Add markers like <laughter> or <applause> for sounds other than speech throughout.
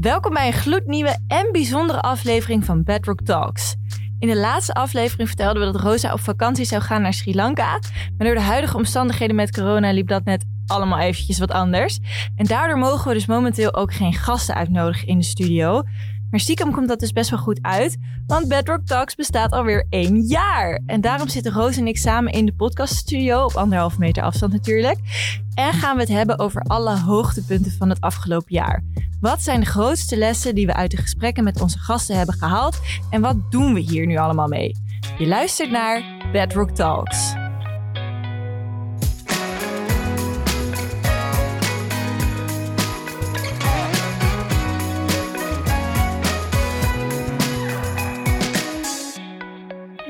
Welkom bij een gloednieuwe en bijzondere aflevering van Bedrock Talks. In de laatste aflevering vertelden we dat Rosa op vakantie zou gaan naar Sri Lanka. Maar door de huidige omstandigheden met corona liep dat net allemaal eventjes wat anders. En daardoor mogen we dus momenteel ook geen gasten uitnodigen in de studio. Maar stiekem komt dat dus best wel goed uit, want Bedrock Talks bestaat alweer één jaar. En daarom zitten Roos en ik samen in de podcaststudio, op anderhalve meter afstand natuurlijk. En gaan we het hebben over alle hoogtepunten van het afgelopen jaar. Wat zijn de grootste lessen die we uit de gesprekken met onze gasten hebben gehaald? En wat doen we hier nu allemaal mee? Je luistert naar Bedrock Talks.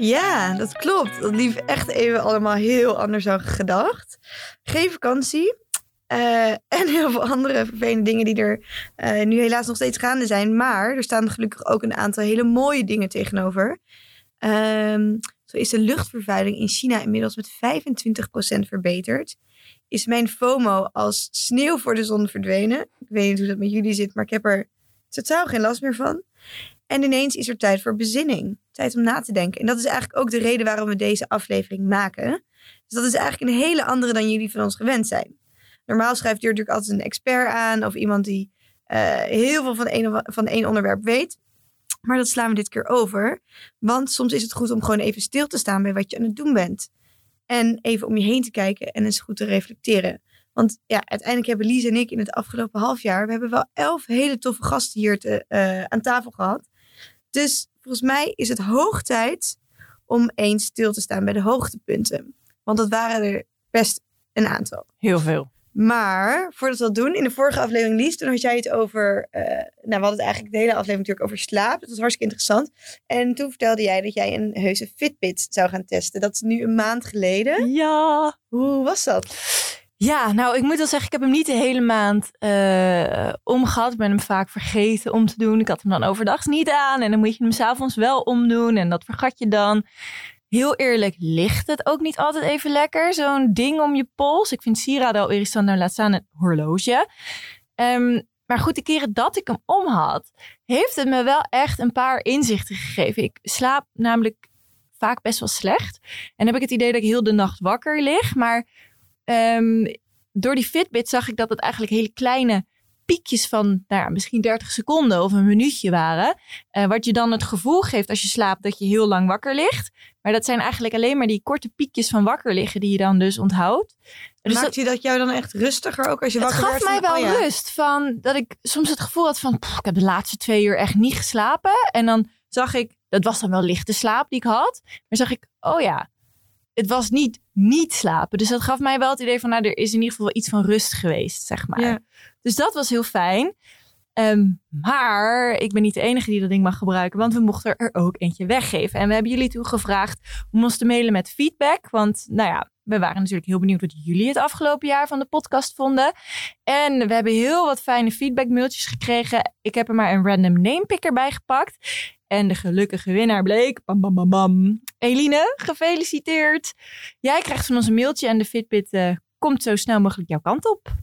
Ja, dat klopt. Dat liep echt even allemaal heel anders dan gedacht. Geen vakantie. eh, en heel veel andere vervelende dingen die er eh, nu helaas nog steeds gaande zijn. Maar er staan gelukkig ook een aantal hele mooie dingen tegenover. Ehm, zo is de luchtvervuiling in China inmiddels met 25% verbeterd. Is mijn FOMO als sneeuw voor de zon verdwenen. Ik weet niet hoe dat met jullie zit, maar ik heb er totaal geen last meer van. En ineens is er tijd voor bezinning. Om na te denken. En dat is eigenlijk ook de reden waarom we deze aflevering maken. Dus dat is eigenlijk een hele andere dan jullie van ons gewend zijn. Normaal schrijft Jur natuurlijk altijd een expert aan of iemand die eh, heel veel van één, van één onderwerp weet. Maar dat slaan we dit keer over. Want soms is het goed om gewoon even stil te staan bij wat je aan het doen bent. En even om je heen te kijken en eens goed te reflecteren. Want ja, uiteindelijk hebben Lies en ik in het afgelopen half jaar... we hebben wel elf hele toffe gasten hier te, eh, aan tafel gehad. Dus volgens mij is het hoog tijd om eens stil te staan bij de hoogtepunten. Want dat waren er best een aantal. Heel veel. Maar voordat we dat doen, in de vorige aflevering, Lies, toen had jij het over. eh, nou, we hadden het eigenlijk de hele aflevering natuurlijk over slaap. Dat was hartstikke interessant. En toen vertelde jij dat jij een heuse Fitbit zou gaan testen. Dat is nu een maand geleden. Ja. Hoe was dat? Ja, nou, ik moet wel zeggen, ik heb hem niet de hele maand eh omgehad. Ik ben hem vaak vergeten om te doen. Ik had hem dan overdag niet aan. En dan moet je hem s'avonds wel omdoen. En dat vergat je dan. Heel eerlijk, ligt het ook niet altijd even lekker? Zo'n ding om je pols. Ik vind sieraden al irritant, nou laat staan een horloge. Ehm, maar goed, de keren dat ik hem om had, heeft het me wel echt een paar inzichten gegeven. Ik slaap namelijk vaak best wel slecht. En heb ik het idee dat ik heel de nacht wakker lig. Maar ehm, door die Fitbit zag ik dat het eigenlijk hele kleine piekjes van nou ja, misschien 30 seconden of een minuutje waren. Eh, wat je dan het gevoel geeft als je slaapt dat je heel lang wakker ligt. Maar dat zijn eigenlijk alleen maar die korte piekjes van wakker liggen die je dan dus onthoudt. Dus Maakt dat, je dat jou dan echt rustiger ook als je het wakker gaf werd? mij van, wel oh ja. rust van dat ik soms het gevoel had van "Pff, ik heb de laatste twee uur echt niet geslapen. En dan zag ik, dat was dan wel lichte slaap die ik had. Maar zag ik, oh ja, het was niet niet slapen. Dus dat gaf mij wel het idee van nou er is in ieder geval iets van rust geweest, zeg maar. Ja. Dus dat was heel fijn. Ehm, maar ik ben niet de enige die dat ding mag gebruiken, want we mochten er ook eentje weggeven. En we hebben jullie toen gevraagd om ons te mailen met feedback. Want nou ja, we waren natuurlijk heel benieuwd wat jullie het afgelopen jaar van de podcast vonden. En we hebben heel wat fijne feedback mailtjes gekregen. Ik heb er maar een random name picker bij gepakt. En de gelukkige winnaar bleek, bam bam bam bam, Eline, gefeliciteerd. Jij krijgt van ons een mailtje en de Fitbit eh, komt zo snel mogelijk jouw kant op.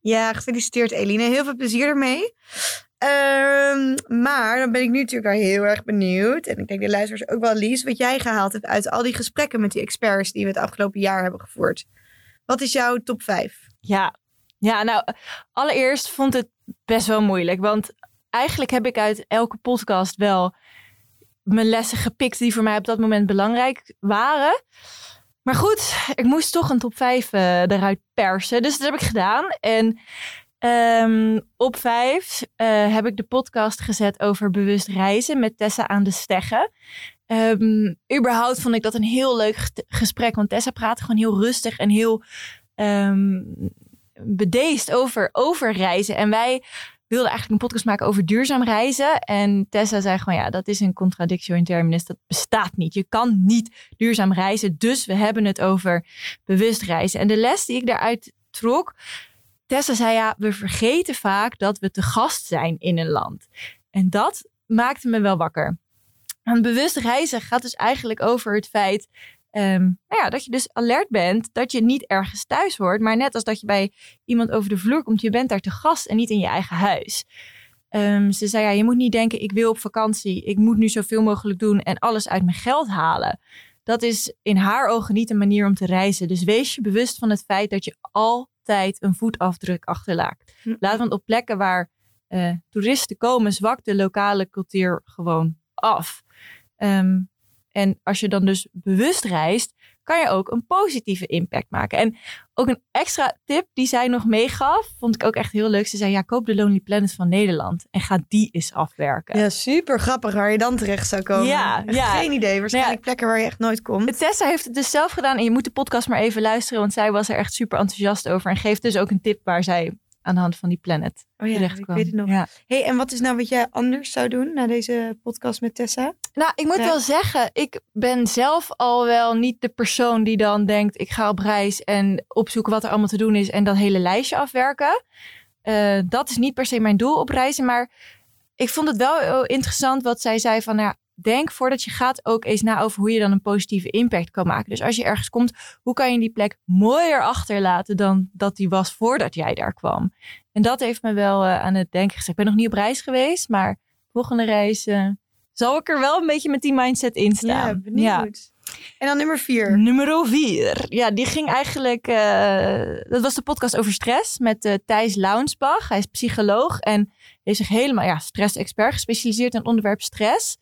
Ja, gefeliciteerd Eline. Heel veel plezier ermee. Ehm, maar dan ben ik nu natuurlijk wel heel erg benieuwd. En ik denk de luisteraars ook wel, Lies, wat jij gehaald hebt uit al die gesprekken met die experts die we het afgelopen jaar hebben gevoerd. Wat is jouw top 5? Ja. ja, nou, allereerst vond het best wel moeilijk. Want eigenlijk heb ik uit elke podcast wel mijn lessen gepikt die voor mij op dat moment belangrijk waren. Maar goed, ik moest toch een top 5 eh, eruit persen. Dus dat heb ik gedaan. En ehm, op 5 eh, heb ik de podcast gezet over bewust reizen met Tessa aan de Steggen. Ehm, überhaupt vond ik dat een heel leuk ge- gesprek. Want Tessa praatte gewoon heel rustig en heel ehm, bedeesd over, over reizen. En wij wilden eigenlijk een podcast maken over duurzaam reizen. En Tessa zei gewoon, ja, dat is een contradictio in terminis. Dat bestaat niet. Je kan niet duurzaam reizen. Dus we hebben het over bewust reizen. En de les die ik daaruit trok... Tessa zei, ja, we vergeten vaak dat we te gast zijn in een land. En dat maakte me wel wakker. Want bewust reizen gaat dus eigenlijk over het feit... ehm, nou ja, dat je dus alert bent dat je niet ergens thuis hoort. Maar net als dat je bij iemand over de vloer komt, je bent daar te gast en niet in je eigen huis. Ehm, ze zei, ja, je moet niet denken, ik wil op vakantie. Ik moet nu zoveel mogelijk doen en alles uit mijn geld halen. Dat is in haar ogen niet een manier om te reizen. Dus wees je bewust van het feit dat je altijd een voetafdruk achterlaat. Hm. Laat want op plekken waar eh, toeristen komen, zwakt de lokale cultuur gewoon af. Ehm, en als je dan dus bewust reist, kan je ook een positieve impact maken. En ook een extra tip die zij nog meegaf, vond ik ook echt heel leuk. Ze zei, ja, koop de Lonely Planet van Nederland en ga die eens afwerken. Ja, super grappig waar je dan terecht zou komen. Ja, Echt ja. Geen idee. Waarschijnlijk plekken waar je echt nooit komt. Tessa heeft het dus zelf gedaan en je moet de podcast maar even luisteren, want zij was er echt super enthousiast over en geeft dus ook een tip waar zij aan de hand van die planet Oh ja, terecht ik kwam. weet het nog. Ja. hey, en wat is nou wat jij anders zou doen na deze podcast met Tessa? Nou, ik moet Ja. wel zeggen, ik ben zelf al wel niet de persoon die dan denkt: ik ga op reis en opzoeken wat er allemaal te doen is en dat hele lijstje afwerken. Eh, dat is niet per se mijn doel op reizen, maar ik vond het wel heel interessant wat zij zei van, nou, ja, denk voordat je gaat ook eens na over hoe je dan een positieve impact kan maken. Dus als je ergens komt, hoe kan je die plek mooier achterlaten dan dat die was voordat jij daar kwam? En dat heeft me wel eh, aan het denken gezet. Ik ben nog niet op reis geweest, maar volgende reis eh, zal ik er wel een beetje met die mindset in staan. Ja, benieuwd. En dan nummer vier. Nummer vier. Ja, die ging eigenlijk. eh, dat was de podcast over stress met Thijs Launsbach. Hij is psycholoog en heeft zich helemaal ja, stress-expert gespecialiseerd in het onderwerp stress.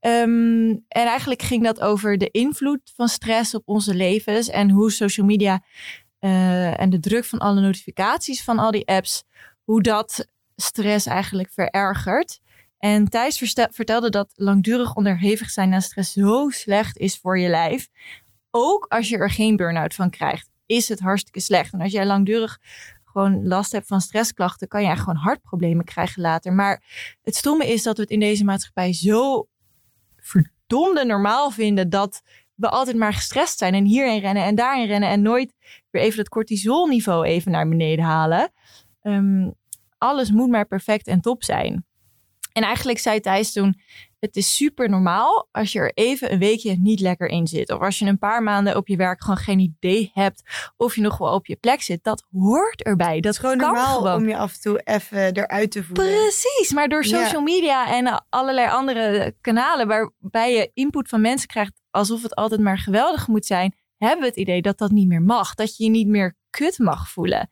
Ehm, en eigenlijk ging dat over de invloed van stress op onze levens en hoe social media eh, en de druk van alle notificaties van al die apps, hoe dat stress eigenlijk verergert. En Thijs vertelde dat langdurig onderhevig zijn aan stress zo slecht is voor je lijf. Ook als je er geen burn-out van krijgt, is het hartstikke slecht. En als jij langdurig gewoon last hebt van stressklachten, kan je gewoon hartproblemen krijgen later. Maar het stomme is dat we het in deze maatschappij zo verdomde normaal vinden dat we altijd maar gestrest zijn en hierin rennen en daarin rennen en nooit weer even dat cortisolniveau even naar beneden halen. Ehm, alles moet maar perfect en top zijn. En eigenlijk zei Thijs toen, het is super normaal als je er even een weekje niet lekker in zit. Of als je een paar maanden op je werk gewoon geen idee hebt of je nog wel op je plek zit. Dat hoort erbij. Dat is gewoon normaal gewoon. om je af en toe even eruit te voelen. Precies, maar door social media en allerlei andere kanalen waarbij je input van mensen krijgt alsof het altijd maar geweldig moet zijn, hebben we het idee dat dat niet meer mag. Dat je je niet meer kut mag voelen.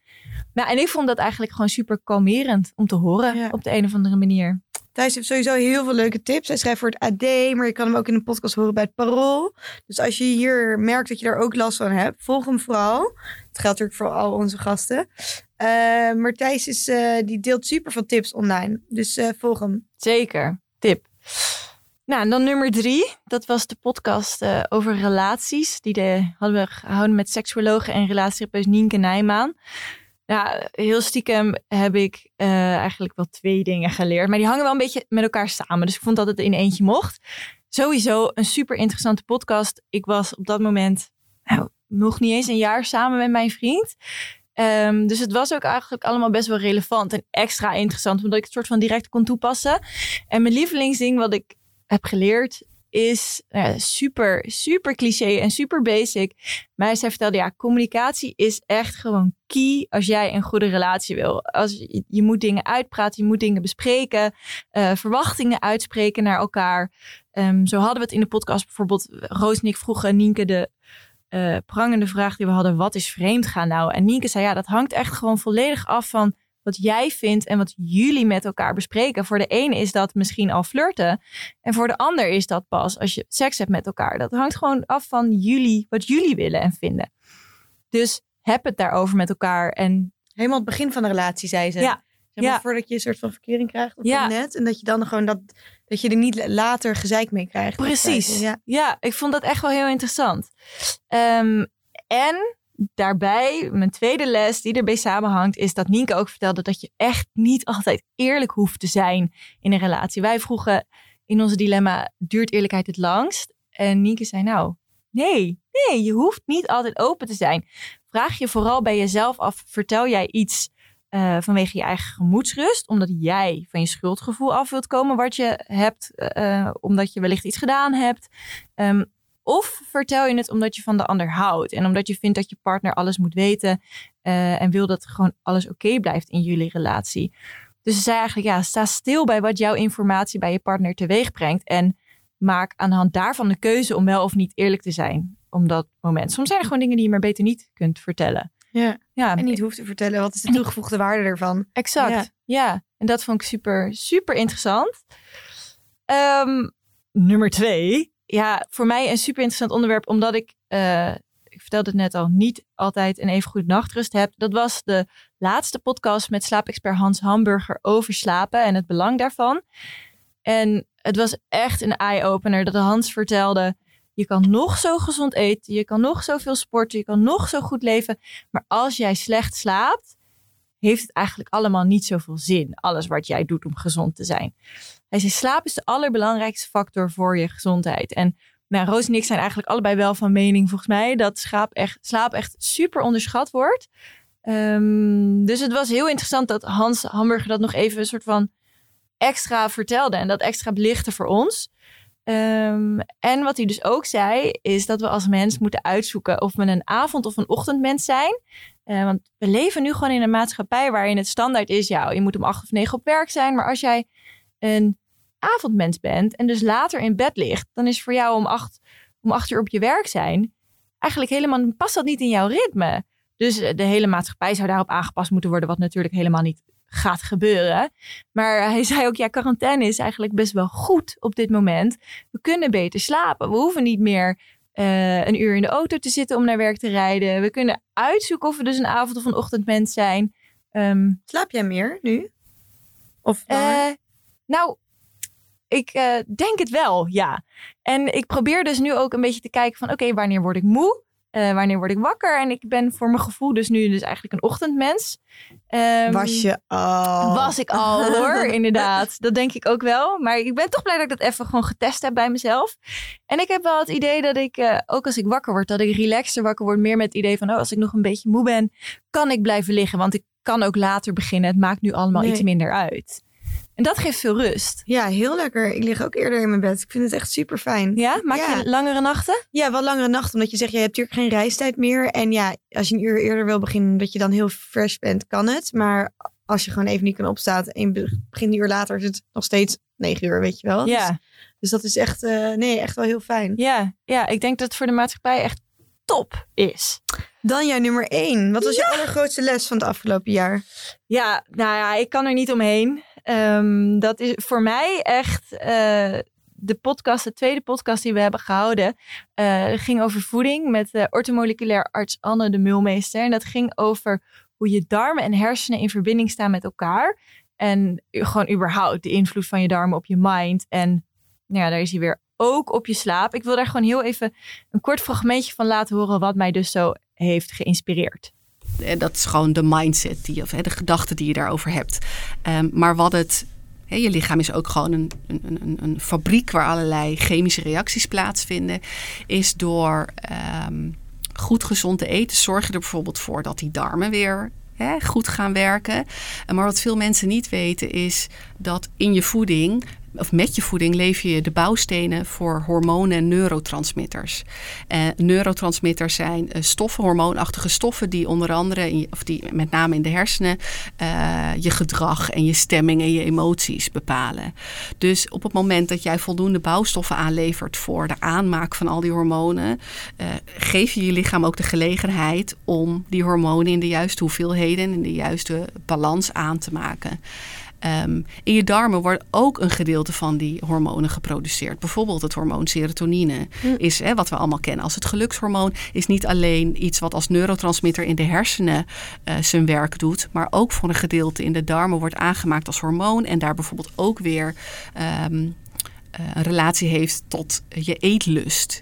Nou, en ik vond dat eigenlijk gewoon super kalmerend om te horen Ja. op de een of andere manier. Thijs heeft sowieso heel veel leuke tips. Hij schrijft voor het AD, maar je kan hem ook in een podcast horen bij het Parool. Dus als je hier merkt dat je daar ook last van hebt, volg hem vooral. Het geldt natuurlijk voor al onze gasten. Eh, maar Thijs is, eh, die deelt super veel tips online. Dus eh, volg hem. Zeker, tip. Nou, en dan nummer drie. Dat was de podcast over relaties. Die de, hadden we gehouden met seksuologe en relatietherapeut Nienke Nijmaan. Ja, heel stiekem heb ik eh, eigenlijk wel twee dingen geleerd. Maar die hangen wel een beetje met elkaar samen. Dus ik vond dat het in eentje mocht. Sowieso een super interessante podcast. Ik was op dat moment nou, nog niet eens een jaar samen met mijn vriend. Ehm, dus het was ook eigenlijk allemaal best wel relevant en extra interessant, omdat ik het soort van direct kon toepassen. En mijn lievelingsding wat ik heb geleerd is nou ja, super, super cliché en super basic. Maar zij vertelde, ja, communicatie is echt gewoon key als jij een goede relatie wil. Als je, moet dingen uitpraten, je moet dingen bespreken, eh, verwachtingen uitspreken naar elkaar. Ehm, zo hadden we het in de podcast bijvoorbeeld. Roos en ik vroegen Nienke de eh, prangende vraag die we hadden: wat is vreemd gaan nou? En Nienke zei: ja, dat hangt echt gewoon volledig af van wat jij vindt en wat jullie met elkaar bespreken. Voor de een is dat misschien al flirten. En voor de ander is dat pas als je seks hebt met elkaar. Dat hangt gewoon af van jullie, wat jullie willen en vinden. Dus heb het daarover met elkaar. En Helemaal het begin van de relatie, zei ze. Ja. Zeg maar, Ja. Voordat je een soort van verkering krijgt op Ja. net. En dat je dan gewoon dat, dat je er niet later gezeik mee krijgt. Precies. Ja. Ja. ik vond dat echt wel heel interessant. Ehm, en daarbij, mijn tweede les die erbij samenhangt, is dat Nienke ook vertelde dat je echt niet altijd eerlijk hoeft te zijn in een relatie. Wij vroegen in onze dilemma, duurt eerlijkheid het langst? En Nienke zei, nou, nee, nee, je hoeft niet altijd open te zijn. Vraag je vooral bij jezelf af, vertel jij iets eh, vanwege je eigen gemoedsrust, omdat jij van je schuldgevoel af wilt komen wat je hebt, eh, omdat je wellicht iets gedaan hebt. Ehm, of vertel je het omdat je van de ander houdt en omdat je vindt dat je partner alles moet weten eh, en wil dat gewoon alles oké blijft in jullie relatie. Dus ze zei eigenlijk, ja, sta stil bij wat jouw informatie bij je partner teweeg brengt. En maak aan de hand daarvan de keuze om wel of niet eerlijk te zijn. Om dat moment. Soms zijn er gewoon dingen die je maar beter niet kunt vertellen. Ja. Ja, En niet hoeft te vertellen, wat is de toegevoegde waarde ervan? exact. Ja. Ja. en dat vond ik super, super interessant. Ehm, nummer twee. Ja, voor mij een super interessant onderwerp, omdat ik, eh, ik vertelde het net al, niet altijd een even goed nachtrust heb. Dat was de laatste podcast met slaapexpert Hans Hamburger over slapen en het belang daarvan. En het was echt een eye-opener dat Hans vertelde. Je kan nog zo gezond eten, je kan nog zoveel sporten, je kan nog zo goed leven. Maar als jij slecht slaapt, heeft het eigenlijk allemaal niet zoveel zin. Alles wat jij doet om gezond te zijn. Hij zei, slaap is de allerbelangrijkste factor voor je gezondheid. En nou, Roos en ik zijn eigenlijk allebei wel van mening, volgens mij, dat slaap echt, slaap echt super onderschat wordt. Ehm, dus het was heel interessant dat Hans Hamburger dat nog even een soort van extra vertelde en dat extra belichtte voor ons. Ehm, en wat hij dus ook zei, is dat we als mens moeten uitzoeken of we een avond- of een ochtendmens zijn. Eh, want we leven nu gewoon in een maatschappij waarin het standaard is, ja, je moet om acht of negen op werk zijn. Maar als jij een avondmens bent en dus later in bed ligt, dan is voor jou om acht, om acht uur op je werk zijn eigenlijk helemaal, past dat niet in jouw ritme. Dus eh, de hele maatschappij zou daarop aangepast moeten worden, wat natuurlijk helemaal niet gaat gebeuren. Maar hij zei ook, ja, quarantaine is eigenlijk best wel goed op dit moment. We kunnen beter slapen. We hoeven niet meer eh, een uur in de auto te zitten om naar werk te rijden. We kunnen uitzoeken of we dus een avond- of een ochtendmens zijn. Ehm, Slaap jij meer nu? Of eh, nou, ik eh, denk het wel, ja. En ik probeer dus nu ook een beetje te kijken van... oké, wanneer word ik moe? Eh, wanneer word ik wakker? En ik ben voor mijn gevoel dus nu dus eigenlijk een ochtendmens. Ehm, was je al? Was ik al hoor, <laughs> inderdaad. Dat denk ik ook wel. Maar ik ben toch blij dat ik dat even gewoon getest heb bij mezelf. En ik heb wel het idee dat ik, eh, ook als ik wakker word, dat ik relaxter wakker word. Meer met het idee van, oh, als ik nog een beetje moe ben, kan ik blijven liggen. Want ik kan ook later beginnen. Het maakt nu allemaal Nee. iets minder uit. En dat geeft veel rust. Ja, heel lekker. Ik lig ook eerder in mijn bed. Ik vind het echt super fijn. Ja, maak Ja. je langere nachten? Ja, wat langere nacht. Omdat je zegt, je hebt natuurlijk geen reistijd meer. En ja, als je een uur eerder wil beginnen, dat je dan heel fresh bent, kan het. Maar als je gewoon even niet kan opstaan en begint een uur later, is het nog steeds negen uur, weet je wel. Dus, Ja, dus dat is echt, eh, nee, echt wel heel fijn. ja, ja, ik denk dat het voor de maatschappij echt top is. Dan jouw nummer één. Wat was je allergrootste les van het afgelopen jaar? Ja, nou ja, ik kan er niet omheen. Ehm, dat is voor mij echt eh, de podcast, de tweede podcast die we hebben gehouden. eh, ging over voeding met de ortomoleculair arts Anne de Mulmeester. En dat ging over hoe je darmen en hersenen in verbinding staan met elkaar. En gewoon überhaupt de invloed van je darmen op je mind. En nou ja, daar is hij weer ook op je slaap. Ik wil daar gewoon heel even een kort fragmentje van laten horen wat mij dus zo heeft geïnspireerd. Eh, Dat is gewoon de mindset, die, of de gedachte die je daarover hebt. Ehm, maar wat het. je lichaam is ook gewoon een, een, een, een fabriek waar allerlei chemische reacties plaatsvinden. Is door ehm, goed gezond te eten, zorg je er bijvoorbeeld voor dat die darmen weer goed gaan werken. En Maar wat veel mensen niet weten is dat in je voeding, of met je voeding, lever je de bouwstenen voor hormonen en neurotransmitters. Eh, neurotransmitters zijn eh, stoffen, hormoonachtige stoffen, die onder andere, of die met name in de hersenen, eh, je gedrag en je stemming en je emoties bepalen. Dus op het moment dat jij voldoende bouwstoffen aanlevert voor de aanmaak van al die hormonen, geef je je lichaam ook de gelegenheid om die hormonen in de juiste hoeveelheden en in de juiste balans aan te maken. Ehm, in je darmen wordt ook een gedeelte van die hormonen geproduceerd. Bijvoorbeeld het hormoon serotonine is, hè, wat we allemaal kennen als het gelukshormoon, is niet alleen iets wat als neurotransmitter in de hersenen eh, zijn werk doet, maar ook voor een gedeelte in de darmen wordt aangemaakt als hormoon en daar bijvoorbeeld ook weer ehm, eh, een relatie heeft tot je eetlust.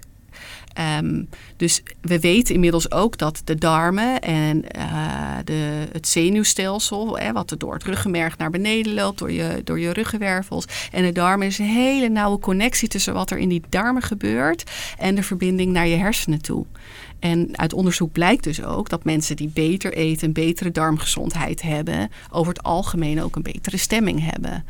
Ehm, dus we weten inmiddels ook dat de darmen en eh, de, het zenuwstelsel, hè, wat er door het ruggenmerg naar beneden loopt, door je, door je ruggenwervels. En de darmen is een hele nauwe connectie tussen wat er in die darmen gebeurt en de verbinding naar je hersenen toe. En uit onderzoek blijkt dus ook dat mensen die beter eten, een betere darmgezondheid hebben, over het algemeen ook een betere stemming hebben.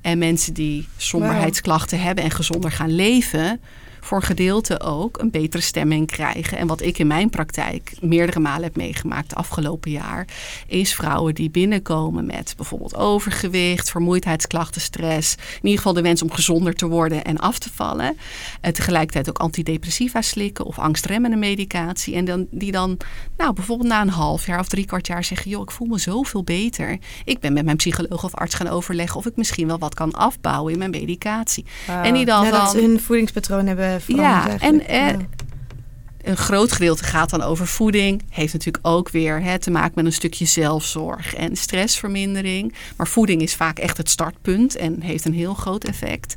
En mensen die somberheidsklachten hebben en gezonder gaan leven, voor een gedeelte ook een betere stemming krijgen. En wat ik in mijn praktijk meerdere malen heb meegemaakt de afgelopen jaar, is vrouwen die binnenkomen met bijvoorbeeld overgewicht, vermoeidheidsklachten, stress. In ieder geval de wens om gezonder te worden en af te vallen. En tegelijkertijd ook antidepressiva slikken of angstremmende medicatie. En dan, die dan, nou bijvoorbeeld na een half jaar of drie kwart jaar zeggen: joh, ik voel me zoveel beter. Ik ben met mijn psycholoog of arts gaan overleggen of ik misschien wel wat kan afbouwen in mijn medicatie. En die dan, Ja, dat hun voedingspatroon hebben veranderd. ja, en eigenlijk. eh, Ja. een groot gedeelte gaat dan over voeding. Heeft natuurlijk ook weer hè, te maken met een stukje zelfzorg en stressvermindering. Maar voeding is vaak echt het startpunt en heeft een heel groot effect.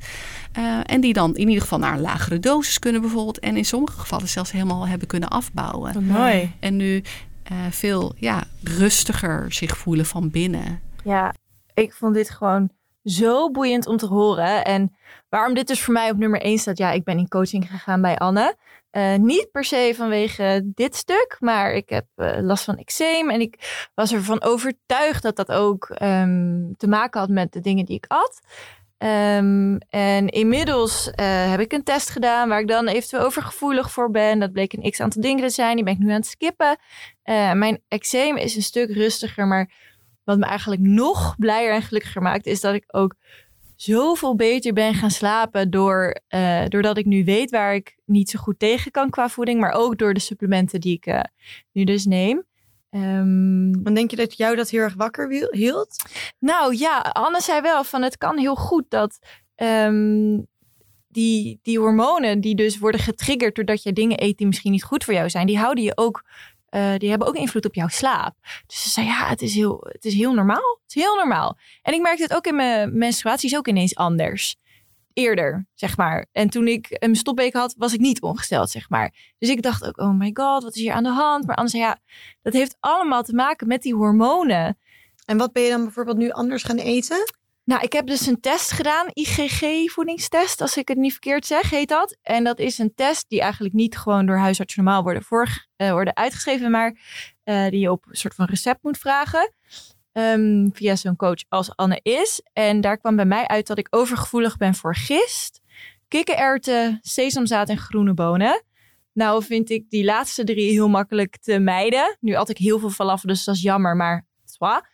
Eh, en die dan in ieder geval naar een lagere dosis kunnen bijvoorbeeld. En in sommige gevallen zelfs helemaal hebben kunnen afbouwen. Wat mooi. En nu eh, veel ja, rustiger zich voelen van binnen. Ja, ik vond dit gewoon zo boeiend om te horen. En waarom dit dus voor mij op nummer 1 staat. Ja, ik ben in coaching gegaan bij Anne. Eh, niet per se vanwege dit stuk, maar ik heb eh, last van eczeem. En ik was ervan overtuigd dat dat ook ehm, te maken had met de dingen die ik at. Ehm, en inmiddels eh, heb ik een test gedaan waar ik dan eventueel overgevoelig voor ben. Dat bleek een x aantal dingen te zijn. Die ben ik nu aan het skippen. Mijn eczeem is een stuk rustiger, maar wat me eigenlijk nog blijer en gelukkiger maakt, is dat ik ook zoveel beter ben gaan slapen door, eh, doordat ik nu weet waar ik niet zo goed tegen kan qua voeding, maar ook door de supplementen die ik eh, nu dus neem. Want denk je dat jou dat heel erg wakker hield? nou ja, Anne zei wel van het kan heel goed dat ehm, die, die hormonen die dus worden getriggerd doordat je dingen eet die misschien niet goed voor jou zijn, die houden je ook, eh, die hebben ook invloed op jouw slaap. Dus ze zei ja, het is heel, het is heel normaal. Het is heel normaal. En ik merkte het ook in mijn menstruatie is ook ineens anders. Eerder, zeg maar. En toen ik een stopweek had, was ik niet ongesteld, zeg maar. Dus ik dacht ook, oh my god, wat is hier aan de hand? Maar zei ja, dat heeft allemaal te maken met die hormonen. En wat ben je dan bijvoorbeeld nu anders gaan eten? Nou, ik heb dus een test gedaan, IgG-voedingstest, als ik het niet verkeerd zeg, heet dat. En dat is een test die eigenlijk niet gewoon door huisartsen normaal worden, voor, eh, worden uitgeschreven, maar eh, die je op een soort van recept moet vragen. ehm, via zo'n coach als Anne is. En daar kwam bij mij uit dat ik overgevoelig ben voor gist, kikkererwten, sesamzaad en groene bonen. Nou vind ik die laatste drie heel makkelijk te mijden. Nu at ik heel veel falafel, dus dat is jammer, maar zwa.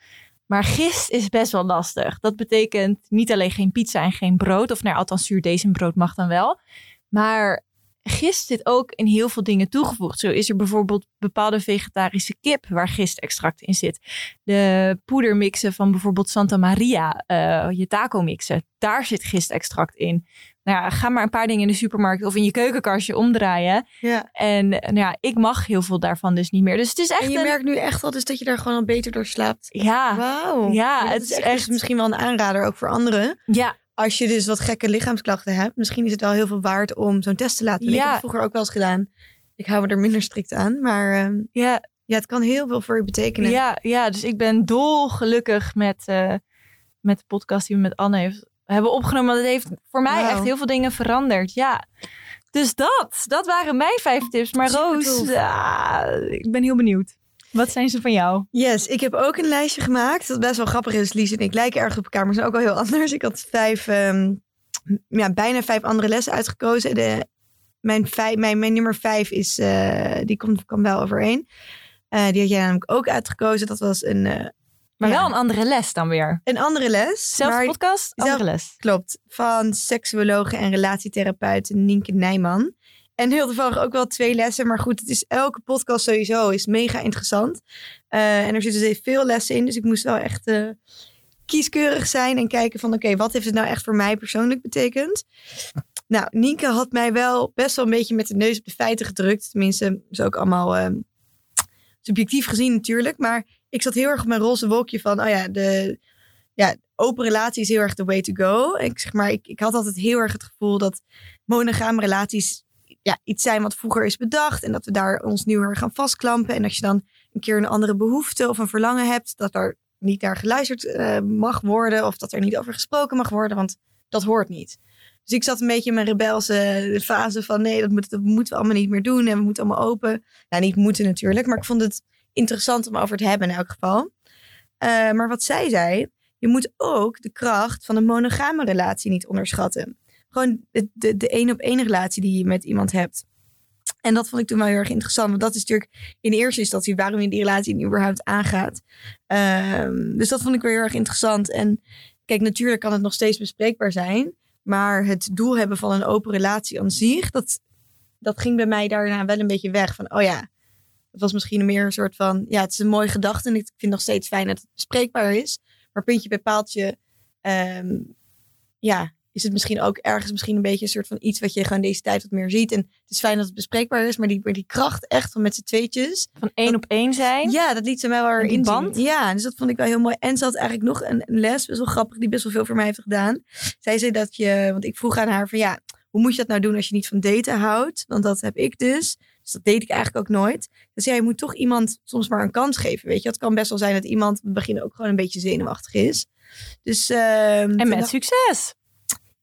Maar gist is best wel lastig. Dat betekent niet alleen geen pizza en geen brood. Of nou, althans zuurdesembrood mag dan wel. Maar gist zit ook in heel veel dingen toegevoegd. Zo is er bijvoorbeeld bepaalde vegetarische kip waar gistextract in zit. De poedermixen van bijvoorbeeld Santa Maria, eh, je taco mixen, daar zit gistextract in. Nou ja, ga maar een paar dingen in de supermarkt of in je keukenkastje omdraaien. Ja. En nou ja, ik mag heel veel daarvan dus niet meer. Dus het is echt En je een... merkt nu echt wel dus dat je daar gewoon al beter door slaapt. Ja, Wauw. Ja, het is is echt, dus echt- misschien wel een aanrader ook voor anderen. ja, Als je dus wat gekke lichaamsklachten hebt, misschien is het wel heel veel waard om zo'n test te laten doen. Ik heb Ja. het vroeger ook wel eens gedaan. Ik hou me er minder strikt aan, maar ehm, ja, ja, het kan heel veel voor je betekenen. Ja, ja, dus ik ben dolgelukkig met, eh, met de podcast die we met Anne heeft, hebben opgenomen. Het heeft voor mij echt heel veel dingen veranderd. Ja. Dus dat, dat waren mijn vijf tips. Maar Roos, ah, ik ben heel benieuwd. Wat zijn ze van jou? Yes, ik heb ook een lijstje gemaakt. Dat best wel grappig is. Lies en ik lijken erg op elkaar, maar zijn ook wel heel <laughs> anders. Ik had vijf, ehm, ja, bijna vijf andere lessen uitgekozen. De, mijn, vijf, mijn, mijn nummer vijf is, eh, die komt, kwam wel overeen. Eh, die had jij namelijk ook uitgekozen. Dat was een, eh, Maar Ja. wel een andere les dan weer. een andere les. Maar- podcast, andere zelf- les. Klopt. Van seksuologe en relatietherapeut Nienke Nijman. En heel toevallig ook wel twee lessen. Maar goed, het is elke podcast sowieso is mega interessant. Eh, en er zitten dus veel lessen in. Dus ik moest wel echt eh, kieskeurig zijn. En kijken van oké, wat heeft het nou echt voor mij persoonlijk betekend? <laughs> Nou, Nienke had mij wel best wel een beetje met de neus op de feiten gedrukt. Tenminste, is ook allemaal eh, subjectief gezien natuurlijk. Maar ik zat heel erg op mijn roze wolkje van... Oh ja, de ja, open relatie is heel erg the way to go. Ik, zeg maar, ik, ik had altijd heel erg het gevoel dat monogame relaties ja, iets zijn wat vroeger is bedacht. En dat we daar ons nu erg gaan vastklampen. En als je dan een keer een andere behoefte of een verlangen hebt, dat er niet naar geluisterd eh, mag worden. Of dat er niet over gesproken mag worden, want dat hoort niet. Dus ik zat een beetje in mijn rebelse fase van nee, dat, moet, dat moeten we allemaal niet meer doen. En we moeten allemaal open. Nou, niet moeten natuurlijk, maar ik vond het interessant om over te hebben in elk geval. Eh, maar wat zij zei, je moet ook de kracht van een monogame relatie niet onderschatten. Gewoon de, de, de één op één relatie die je met iemand hebt. En dat vond ik toen wel heel erg interessant. Want dat is natuurlijk in eerste instantie waarom je die relatie überhaupt aangaat. Ehm, dus dat vond ik weer heel erg interessant. En kijk, natuurlijk kan het nog steeds bespreekbaar zijn. Maar het doel hebben van een open relatie aan zich, dat, dat ging bij mij daarna wel een beetje weg. Van, oh ja, het was misschien meer een soort van, ja, het is een mooie gedachte. En ik vind nog steeds fijn dat het bespreekbaar is. Maar puntje bij paaltje, ehm, ja, is het misschien ook ergens misschien een beetje een soort van iets wat je gewoon deze tijd wat meer ziet. En het is fijn dat het bespreekbaar is, maar die, maar die kracht echt van met z'n tweetjes. Van één op één zijn. Ja, dat liet ze mij wel die in band? Ja, dus dat vond ik wel heel mooi. En ze had eigenlijk nog een les, best wel grappig, die best wel veel voor mij heeft gedaan. Zij zei dat je, want ik vroeg aan haar van ja, hoe moet je dat nou doen als je niet van daten houdt? Want dat heb ik dus. Dus dat deed ik eigenlijk ook nooit. Dus ja, je moet toch iemand soms maar een kans geven. Weet je, het kan best wel zijn dat iemand in het begin ook gewoon een beetje zenuwachtig is. Dus, ehm, En met dacht- succes.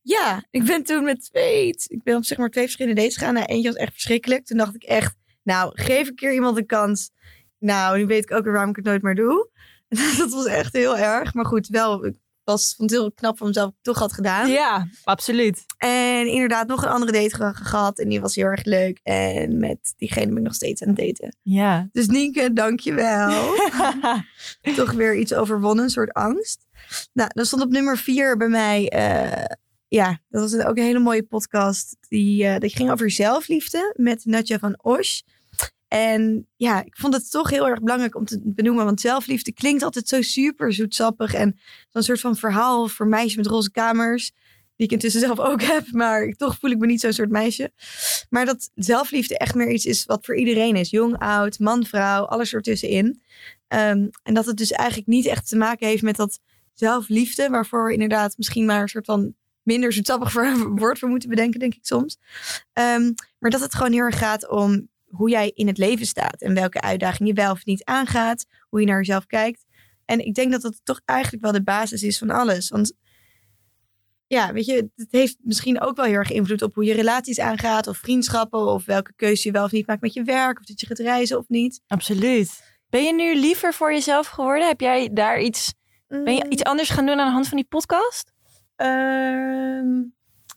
Ja, ik ben toen met twee, ik ben op zeg maar twee verschillende dates gegaan. Nou, eentje was echt verschrikkelijk. Toen dacht ik echt, nou, geef een keer iemand een kans. Nou, nu weet ik ook weer waarom ik het nooit meer doe. <laughs> dat was echt heel erg. Maar goed, wel, ik was, vond het heel knap van mezelf dat ik het toch had gedaan. Ja, absoluut. En inderdaad nog een andere date ge- gehad. En die was heel erg leuk. En met diegene ben ik nog steeds aan het daten. Ja. Dus Nienke, dankjewel. <laughs> toch weer iets overwonnen, een soort angst. Nou, dan stond op nummer vier bij mij. eh, ja, dat was ook een hele mooie podcast. Die, die ging over zelfliefde met Natja van Osh. En ja, ik vond het toch heel erg belangrijk om te benoemen. Want zelfliefde klinkt altijd zo super zoetsappig. En zo'n soort van verhaal voor meisjes met roze kamers. Die ik intussen zelf ook heb. Maar toch voel ik me niet zo'n soort meisje. Maar dat zelfliefde echt meer iets is wat voor iedereen is. Jong, oud, man, vrouw, alles ertussenin. Ehm, en dat het dus eigenlijk niet echt te maken heeft met dat zelfliefde. Waarvoor inderdaad misschien maar een soort van minder zoetsappig voor- woord voor moeten bedenken, denk ik soms. Ehm, maar dat het gewoon heel erg gaat om hoe jij in het leven staat. En welke uitdaging je wel of niet aangaat. Hoe je naar jezelf kijkt. En ik denk dat dat toch eigenlijk wel de basis is van alles. Want ja, weet je, het heeft misschien ook wel heel erg invloed op hoe je relaties aangaat. Of vriendschappen. Of welke keuze je wel of niet maakt met je werk. Of dat je gaat reizen of niet. Absoluut. Ben je nu liever voor jezelf geworden? Heb jij daar iets, ben je Mm, iets anders gaan doen aan de hand van die podcast? Ehm,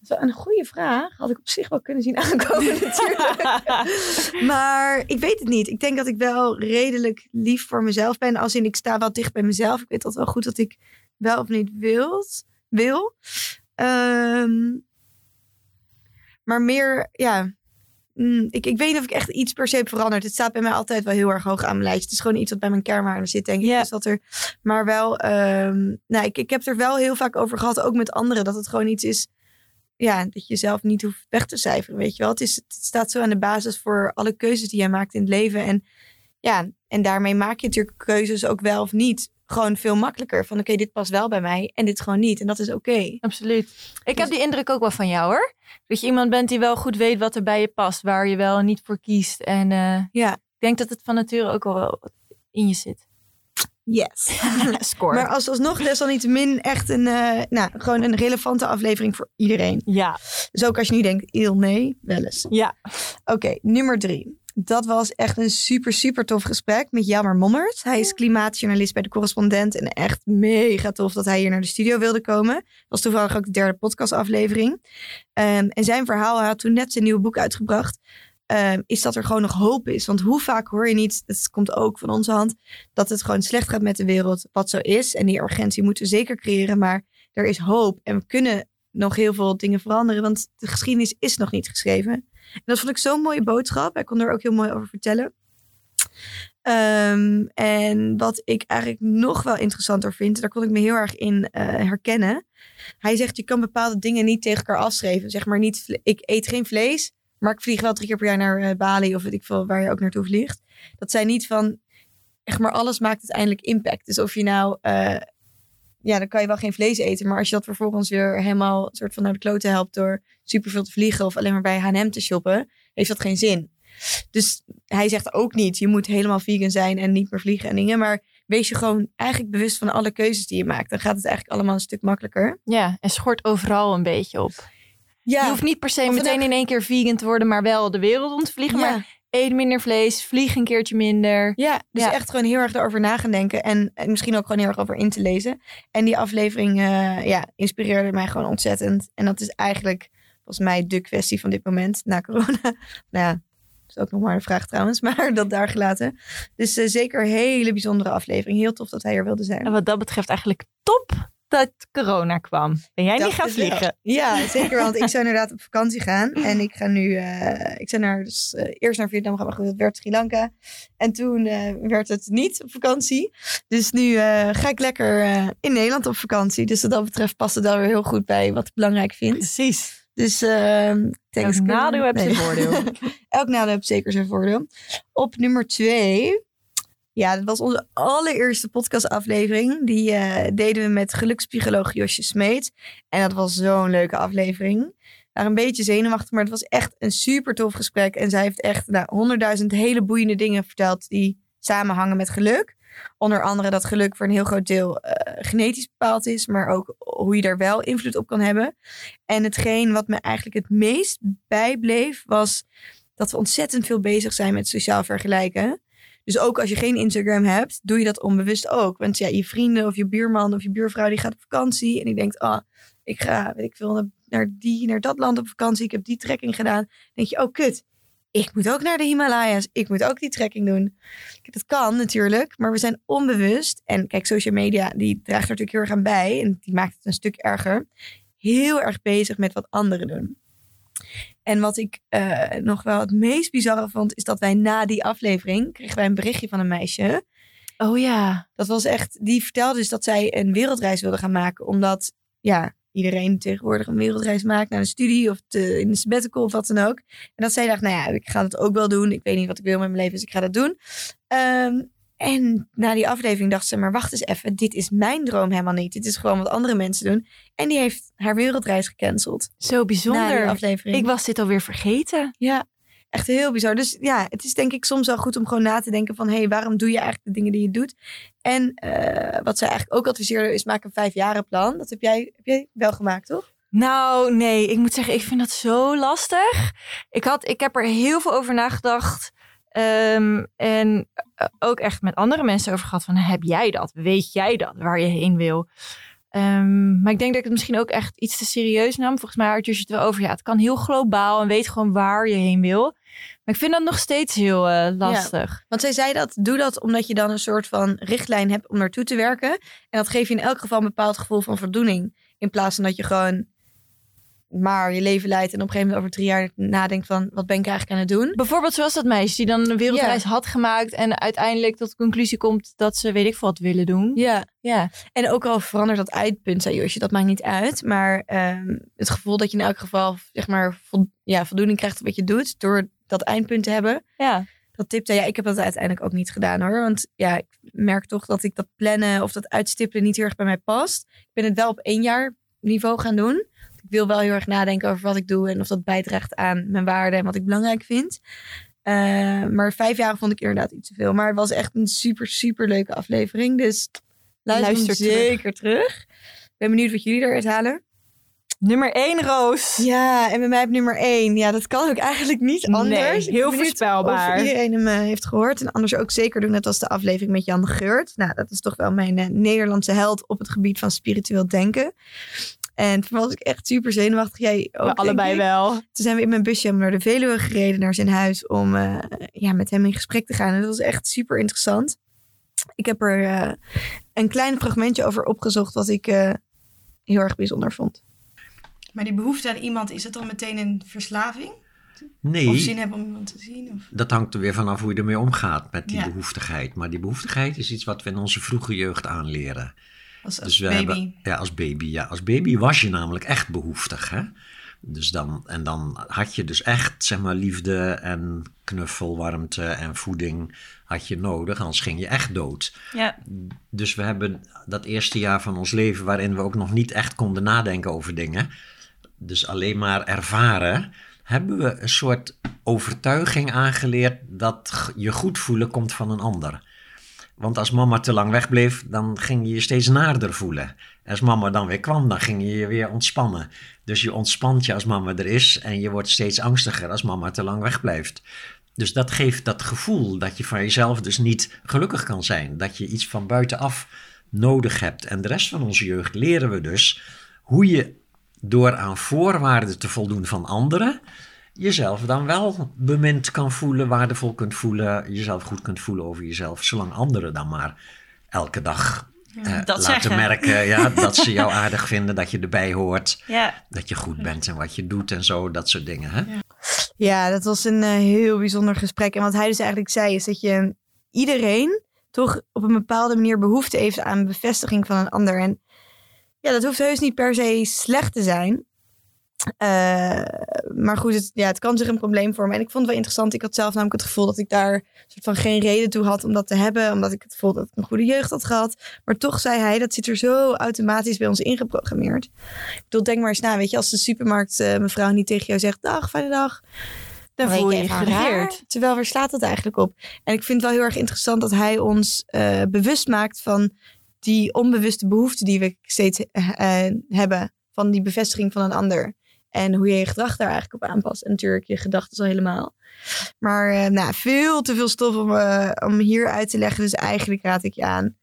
dat is een goede vraag. Had ik op zich wel kunnen zien aankomen <laughs> natuurlijk. maar ik weet het niet. Ik denk dat ik wel redelijk lief voor mezelf ben. Als in, ik sta wel dicht bij mezelf. Ik weet altijd wel goed wat ik wel of niet wilt, wil. Ehm, maar meer, ja... mm, Ik, ik weet niet of ik echt iets per se heb veranderd. Het staat bij mij altijd wel heel erg hoog aan mijn lijst. Het is gewoon iets wat bij mijn kernwaarden zit, denk ik. Dus dat er, maar wel, ehm, nou, ik, ik heb er wel heel vaak over gehad, ook met anderen, dat het gewoon iets is, ja, dat je zelf niet hoeft weg te cijferen, weet je wel. Het, is, het staat zo aan de basis voor alle keuzes die jij maakt in het leven. En ja, en daarmee maak je natuurlijk keuzes ook wel of niet. Gewoon veel makkelijker. Van oké, dit past wel bij mij en dit gewoon niet. En dat is oké. Absoluut. Ik Dus- heb die indruk ook wel van jou hoor. Dat je iemand bent die wel goed weet wat er bij je past. Waar je wel niet voor kiest. En eh, Ja. ik denk dat het van nature ook al wel in je zit. Yes. <laughs> Score. maar als alsnog desalniettemin echt een, eh, nou, gewoon een relevante aflevering voor iedereen. ja. Dus ook als je nu denkt, il nee, wel eens. Ja. Oké, nummer drie. Dat was echt een super, super tof gesprek met Jammer Mommert. Hij is klimaatjournalist bij de correspondent. En echt mega tof dat hij hier naar de studio wilde komen. Dat was toevallig ook de derde podcastaflevering. Ehm, en zijn verhaal, hij had toen net zijn nieuwe boek uitgebracht. ehm, is dat er gewoon nog hoop is. Want hoe vaak hoor je niet, dat komt ook van onze hand, dat het gewoon slecht gaat met de wereld. Wat zo is. En die urgentie moeten we zeker creëren. Maar er is hoop. En we kunnen nog heel veel dingen veranderen. Want de geschiedenis is nog niet geschreven. En dat vond ik zo'n mooie boodschap. Hij kon er ook heel mooi over vertellen. Ehm, en wat ik eigenlijk nog wel interessanter vind, daar kon ik me heel erg in eh, herkennen. Hij zegt, je kan bepaalde dingen niet tegen elkaar afschrijven. Zeg maar niet, ik eet geen vlees, maar ik vlieg wel drie keer per jaar naar eh, Bali of weet ik veel waar je ook naartoe vliegt. Dat zijn niet van, echt maar alles maakt uiteindelijk impact. Dus of je nou, eh, ja, dan kan je wel geen vlees eten, maar als je dat vervolgens weer helemaal soort van naar de kloten helpt door superveel te vliegen of alleen maar bij H&M te shoppen, heeft dat geen zin. Dus hij zegt ook niet, je moet helemaal vegan zijn en niet meer vliegen en dingen. Maar wees je gewoon eigenlijk bewust van alle keuzes die je maakt. Dan gaat het eigenlijk allemaal een stuk makkelijker. ja, en schort overal een beetje op. Ja, Je hoeft niet per se meteen in één keer vegan te worden, maar wel de wereld om te vliegen. ja. Maar eet minder vlees, vlieg een keertje minder. ja dus Ja. echt gewoon heel erg erover na gaan denken. En, en misschien ook gewoon heel erg over in te lezen. En die aflevering eh, ja, inspireerde mij gewoon ontzettend. En dat is eigenlijk volgens mij de kwestie van dit moment na corona. <laughs> nou ja, is ook nog maar een vraag trouwens, <laughs> maar dat daar gelaten. Dus eh, zeker een hele bijzondere aflevering. Heel tof dat hij er wilde zijn. En wat dat betreft eigenlijk top dat corona kwam. Ben jij niet gaan vliegen? Ja, <laughs> zeker. Want ik zou inderdaad op vakantie gaan. En ik ga nu... eh, ik zou naar, dus, eh, eerst naar Vietnam gaan, maar het werd Sri Lanka. En toen eh, werd het niet op vakantie. Dus nu ga ik lekker in Nederland op vakantie. Dus wat dat betreft past het dan weer heel goed bij wat ik belangrijk vind. Precies. Dus uh, Elk nadeel heeft zijn voordeel. <laughs> Elk nadeel heeft zeker zijn voordeel. Op nummer twee. Ja, dat was onze allereerste podcastaflevering. Die eh, deden we met gelukspsycholoog Josje Smeet. En dat was zo'n leuke aflevering. Waren een beetje zenuwachtig, maar het was echt een super tof gesprek. En zij heeft echt nou, honderdduizend hele boeiende dingen verteld die samenhangen met geluk. Onder andere dat geluk voor een heel groot deel eh, genetisch bepaald is, maar ook hoe je daar wel invloed op kan hebben. En hetgeen wat me eigenlijk het meest bijbleef, was dat we ontzettend veel bezig zijn met sociaal vergelijken. Dus ook als je geen Instagram hebt, doe je dat onbewust ook. Want ja, je vrienden of je buurman of je buurvrouw die gaat op vakantie. En die denkt, ah, ik ga, weet ik veel, naar- die, naar dat land op vakantie. Ik heb die trekking gedaan. Dan denk je, oh kut, ik moet ook naar de Himalaya's. Ik moet ook die trekking doen. Dat kan natuurlijk, maar we zijn onbewust. En kijk, social media, die draagt er natuurlijk heel erg aan bij. En die maakt het een stuk erger. Heel erg bezig met wat anderen doen. En wat ik eh, nog wel het meest bizarre vond, is dat wij na die aflevering kregen wij een berichtje van een meisje. Oh ja. Dat was echt, die vertelde dus dat zij een wereldreis wilde gaan maken. Omdat, ja, iedereen tegenwoordig een wereldreis maakt naar een studie of te, in een sabbatical of wat dan ook. En dat zij dacht, nou ja, ik ga dat ook wel doen. Ik weet niet wat ik wil met mijn leven, dus ik ga dat doen. Ehm, en na die aflevering dacht ze, maar wacht eens even, dit is mijn droom helemaal niet. Dit is gewoon wat andere mensen doen. En die heeft haar wereldreis gecanceld. Zo bijzonder. aflevering. Ik was dit alweer vergeten. Ja, echt heel bizar. Dus ja, het is denk ik soms wel goed om gewoon na te denken van... hé, hey, waarom doe je eigenlijk de dingen die je doet? En eh, wat zij eigenlijk ook adviseerde is maak een vijfjarenplan. Dat heb jij, heb jij wel gemaakt, toch? Nou, nee, ik moet zeggen, ik vind dat zo lastig. Ik, had, ik heb er heel veel over nagedacht. Ehm, en eh, ook echt met andere mensen over gehad van, heb jij dat? Weet jij dat, waar je heen wil? Ehm, maar ik denk dat ik het misschien ook echt iets te serieus nam. Volgens mij had je het wel over, ja, het kan heel globaal en weet gewoon waar je heen wil. Maar ik vind dat nog steeds heel eh, lastig. Want zij zei dat, doe dat omdat je dan een soort van richtlijn hebt om naartoe te werken. En dat geeft je in elk geval een bepaald gevoel van voldoening. In plaats van dat je gewoon maar je leven leidt en op een gegeven moment over drie jaar nadenkt van, wat ben ik eigenlijk aan het doen? Bijvoorbeeld zoals dat meisje die dan een wereldreis had gemaakt en uiteindelijk tot de conclusie komt dat ze weet ik veel wat willen doen. Ja, Ja, En ook al verandert dat eindpunt, zei Josje, dat maakt niet uit. Maar ehm, het gevoel dat je in elk geval zeg maar, ja, voldoening krijgt op wat je doet, door dat eindpunt te hebben, ja. dat tipte. Ja, ik heb dat uiteindelijk ook niet gedaan hoor. Want ja, ik merk toch dat ik dat plannen of dat uitstippelen niet heel erg bij mij past. Ik ben het wel op één jaar niveau gaan doen. Ik wil wel heel erg nadenken over wat ik doe en of dat bijdraagt aan mijn waarden en wat ik belangrijk vind. Eh, maar vijf jaar vond ik inderdaad iets te veel. Maar het was echt een super, super leuke aflevering. Dus luister, zeker terug. Ik ben benieuwd wat jullie eruit halen. Nummer 1, Roos. Ja, en bij mij op nummer één. Ja, dat kan ook eigenlijk niet anders. Heel voorspelbaar. Of iedereen hem eh, heeft gehoord. En anders ook zeker doen, net als de aflevering met Jan Geurt. Nou, dat is toch wel mijn eh, Nederlandse held op het gebied van spiritueel denken. En toen was ik echt super zenuwachtig. Jij ook, We denk allebei ik. wel. Toen zijn we in mijn busje naar de Veluwe gereden, naar zijn huis, om eh, ja, met hem in gesprek te gaan. En dat was echt super interessant. Ik heb er eh, een klein fragmentje over opgezocht, wat ik eh, heel erg bijzonder vond. Maar die behoefte aan iemand, is het dan meteen een verslaving? Of Nee, zin hebben om iemand te zien? Of... dat hangt er weer vanaf hoe je ermee omgaat met die Ja. behoeftigheid. Maar die behoeftigheid is iets wat we in onze vroege jeugd aanleren. Als, als Dus baby? hebben, ja, als baby. Ja, als baby was je namelijk echt behoeftig. Hè? Dus dan, en dan had je dus echt, zeg maar, liefde en knuffel, warmte en voeding had je nodig. Anders ging je echt dood. Ja. Dus we hebben dat eerste jaar van ons leven waarin we ook nog niet echt konden nadenken over dingen. Dus alleen maar ervaren. Hebben we een soort overtuiging aangeleerd dat je goed voelen komt van een ander. Want als mama te lang wegbleef, dan ging je je steeds naarder voelen. Als mama dan weer kwam, dan ging je je weer ontspannen. Dus je ontspant je als mama er is en je wordt steeds angstiger als mama te lang wegblijft. Dus dat geeft dat gevoel dat je van jezelf dus niet gelukkig kan zijn. Dat je iets van buitenaf nodig hebt. En de rest van onze jeugd leren we dus hoe je door aan voorwaarden te voldoen van anderen, jezelf dan wel bemind kan voelen, waardevol kunt voelen, jezelf goed kunt voelen over jezelf, zolang anderen dan maar elke dag eh, dat laten zeggen. merken ja, <laughs> dat ze jou aardig vinden, dat je erbij hoort, Ja, dat je goed bent en wat je doet en zo, dat soort dingen. Hè? Ja, dat was een eh, heel bijzonder gesprek. En wat hij dus eigenlijk zei is dat je iedereen toch op een bepaalde manier behoefte heeft aan bevestiging van een ander. En ja, dat hoeft heus niet per se slecht te zijn. Eh, maar goed, het, ja, het kan zich een probleem vormen. En ik vond het wel interessant. Ik had zelf namelijk het gevoel dat ik daar soort van geen reden toe had om dat te hebben. Omdat ik het gevoel dat ik een goede jeugd had gehad. Maar toch zei hij, dat zit er zo automatisch bij ons ingeprogrammeerd. Ik bedoel, denk maar eens na. Weet je, als de supermarkt eh, mevrouw niet tegen jou zegt, dag, fijne dag. Dan voel je je geregeerd. Terwijl waar slaat dat eigenlijk op? En ik vind het wel heel erg interessant dat hij ons eh, bewust maakt van die onbewuste behoefte die we steeds hebben. Van die bevestiging van een ander. En hoe je je gedrag daar eigenlijk op aanpast. En natuurlijk je gedachten al helemaal. Maar eh, nou, veel te veel stof om, eh, om hier uit te leggen. Dus eigenlijk raad ik je aan.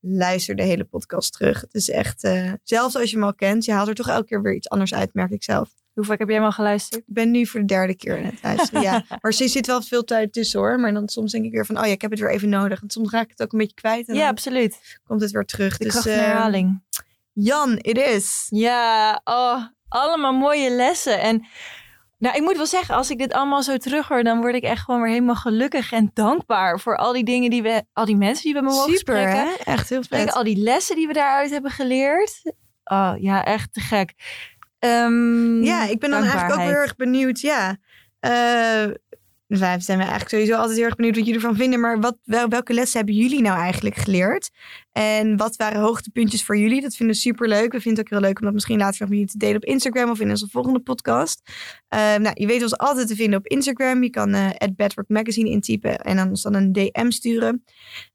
Luister de hele podcast terug. Het is echt, eh, zelfs als je hem al kent, je haalt er toch elke keer weer iets anders uit, merk ik zelf. Hoe vaak heb jij hem al geluisterd? Ik ben nu voor de derde keer aan het luisteren. ja. <laughs> Maar er zit wel veel tijd tussen hoor. Maar dan soms denk ik weer van, oh ja, ik heb het weer even nodig. En soms raak ik het ook een beetje kwijt. En Ja, absoluut. komt het weer terug. De dus kracht van eh, herhaling. Jan, it is. Ja, oh, allemaal mooie lessen. En nou, ik moet wel zeggen, als ik dit allemaal zo terughoor, dan word ik echt gewoon weer helemaal gelukkig en dankbaar voor al die dingen die we, al die mensen die we me mogen Super spreken. hè? Echt heel vet. al die lessen die we daaruit hebben geleerd. Oh ja, echt te gek. Ehm, Ja, ik ben dan eigenlijk ook heel erg benieuwd. Ja. Eh, wij zijn we eigenlijk sowieso altijd heel erg benieuwd wat jullie ervan vinden. Maar wat, wel, welke lessen hebben jullie nou eigenlijk geleerd? En wat waren hoogtepuntjes voor jullie? Dat vinden we super leuk. We vinden het ook heel leuk om dat misschien later nog met jullie te delen op Instagram of in onze volgende podcast. Eh, nou, je weet ons altijd te vinden op Instagram. Je kan eh Bedrock Magazine intypen en dan ons dan een DM sturen.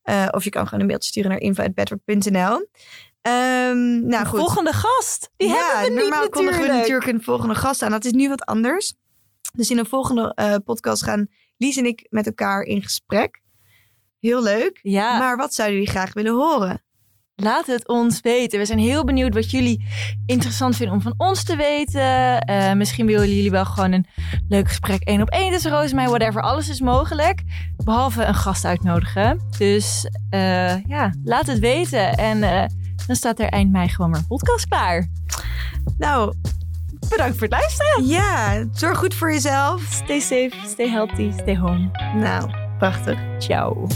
Eh, of je kan gewoon een mailtje sturen naar info.bedrock.nl. Ehm nou goed. volgende gast. Die ja, hebben we niet normaal kondigen we natuurlijk. natuurlijk een volgende gast aan. Dat is nu wat anders. Dus in een volgende eh, podcast gaan Lies en ik met elkaar in gesprek. Heel leuk. Ja, Maar wat zouden jullie graag willen horen? laat het ons weten. We zijn heel benieuwd wat jullie interessant vinden om van ons te weten. Eh, misschien willen jullie wel gewoon een leuk gesprek één op één tussen Roos en mij. Whatever, alles is mogelijk. Behalve een gast uitnodigen. Dus eh, ja, laat het weten. En dan staat er eind mei gewoon maar een podcast klaar. Nou, Bedankt voor het luisteren. ja, zorg goed voor jezelf. Stay safe, stay healthy, stay home. Nou, prachtig. Ciao.